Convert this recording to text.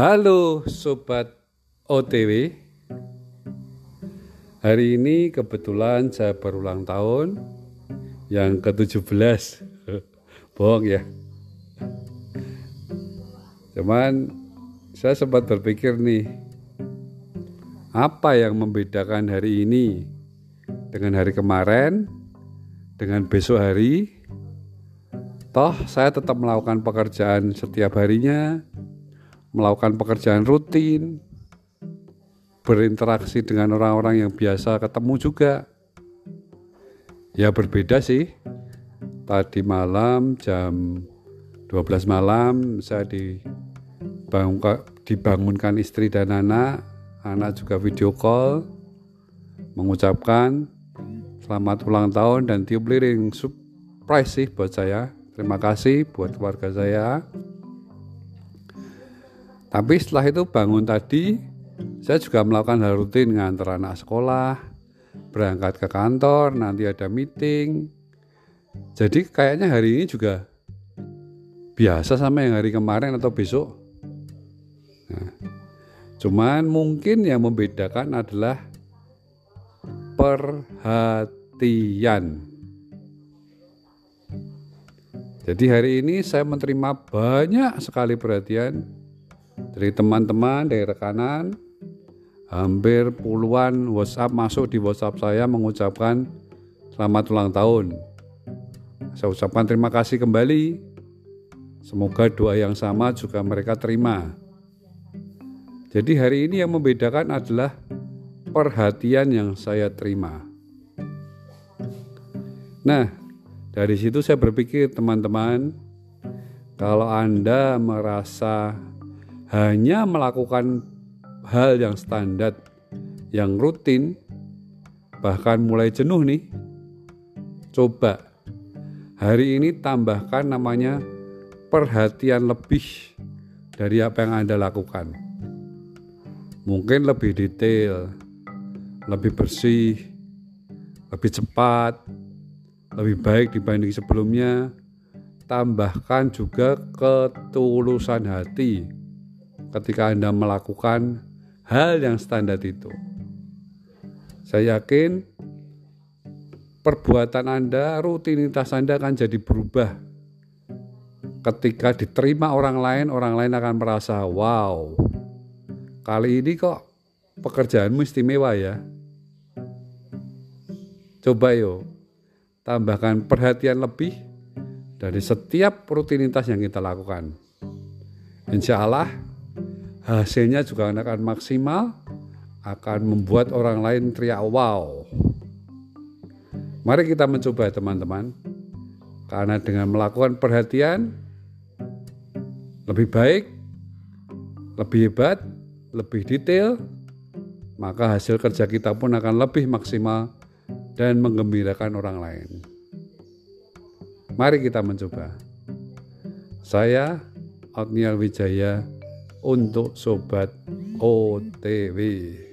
Halo Sobat OTW Hari ini kebetulan saya berulang tahun Yang ke-17 Bohong ya. Cuman saya sempat berpikir nih Apa yang membedakan hari ini Dengan hari kemarin Dengan besok hari? Toh saya tetap melakukan pekerjaan setiap harinya, melakukan pekerjaan rutin, berinteraksi dengan orang-orang yang biasa ketemu juga. Ya berbeda sih. Tadi malam jam 12 malam saya dibangunkan istri dan anak, anak juga video call mengucapkan selamat ulang tahun dan tiup liring surprise sih buat saya Terima kasih buat keluarga saya. Tapi setelah itu bangun tadi, saya juga melakukan hal rutin ngantar anak sekolah, berangkat ke kantor, nanti ada meeting. Jadi kayaknya hari ini juga biasa sama yang hari kemarin atau besok. Nah, cuman mungkin yang membedakan adalah perhatian. Jadi hari ini saya menerima banyak sekali perhatian dari teman-teman, dari rekanan. Hampir puluhan WhatsApp masuk di WhatsApp saya mengucapkan selamat ulang tahun. Saya ucapkan terima kasih kembali. Semoga doa yang sama juga mereka terima. Jadi hari ini yang membedakan adalah perhatian yang saya terima. Nah, dari situ saya berpikir teman-teman, kalau Anda merasa hanya melakukan hal yang standar, yang rutin, bahkan mulai jenuh nih, coba hari ini tambahkan namanya perhatian lebih dari apa yang Anda lakukan. Mungkin lebih detail, lebih bersih, lebih cepat, lebih baik dibanding sebelumnya. Tambahkan juga ketulusan hati ketika Anda melakukan hal yang standar itu. Saya yakin perbuatan Anda, rutinitas Anda akan jadi berubah. Ketika diterima orang lain, orang lain akan merasa, "Wow, kali ini kok pekerjaanmu istimewa ya." Coba yuk, tambahkan perhatian lebih dari setiap rutinitas yang kita lakukan. Insya Allah hasilnya juga akan maksimal, akan membuat orang lain teriak wow. Mari kita mencoba teman-teman, karena dengan melakukan perhatian lebih baik, lebih hebat, lebih detail, maka hasil kerja kita pun akan lebih maksimal dan menggembirakan orang lain. Mari kita mencoba. Saya Agnial Wijaya untuk Sobat OTW.